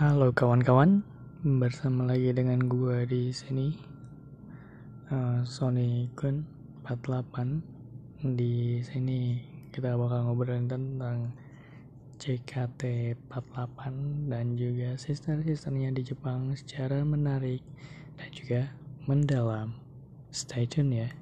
Halo kawan-kawan, bersama lagi dengan gua di sini uh, Sony Kun 48. Di sini kita bakal ngobrolin tentang CKT 48 dan juga sister-sisternya di Jepang secara menarik dan juga mendalam. Stay tune ya.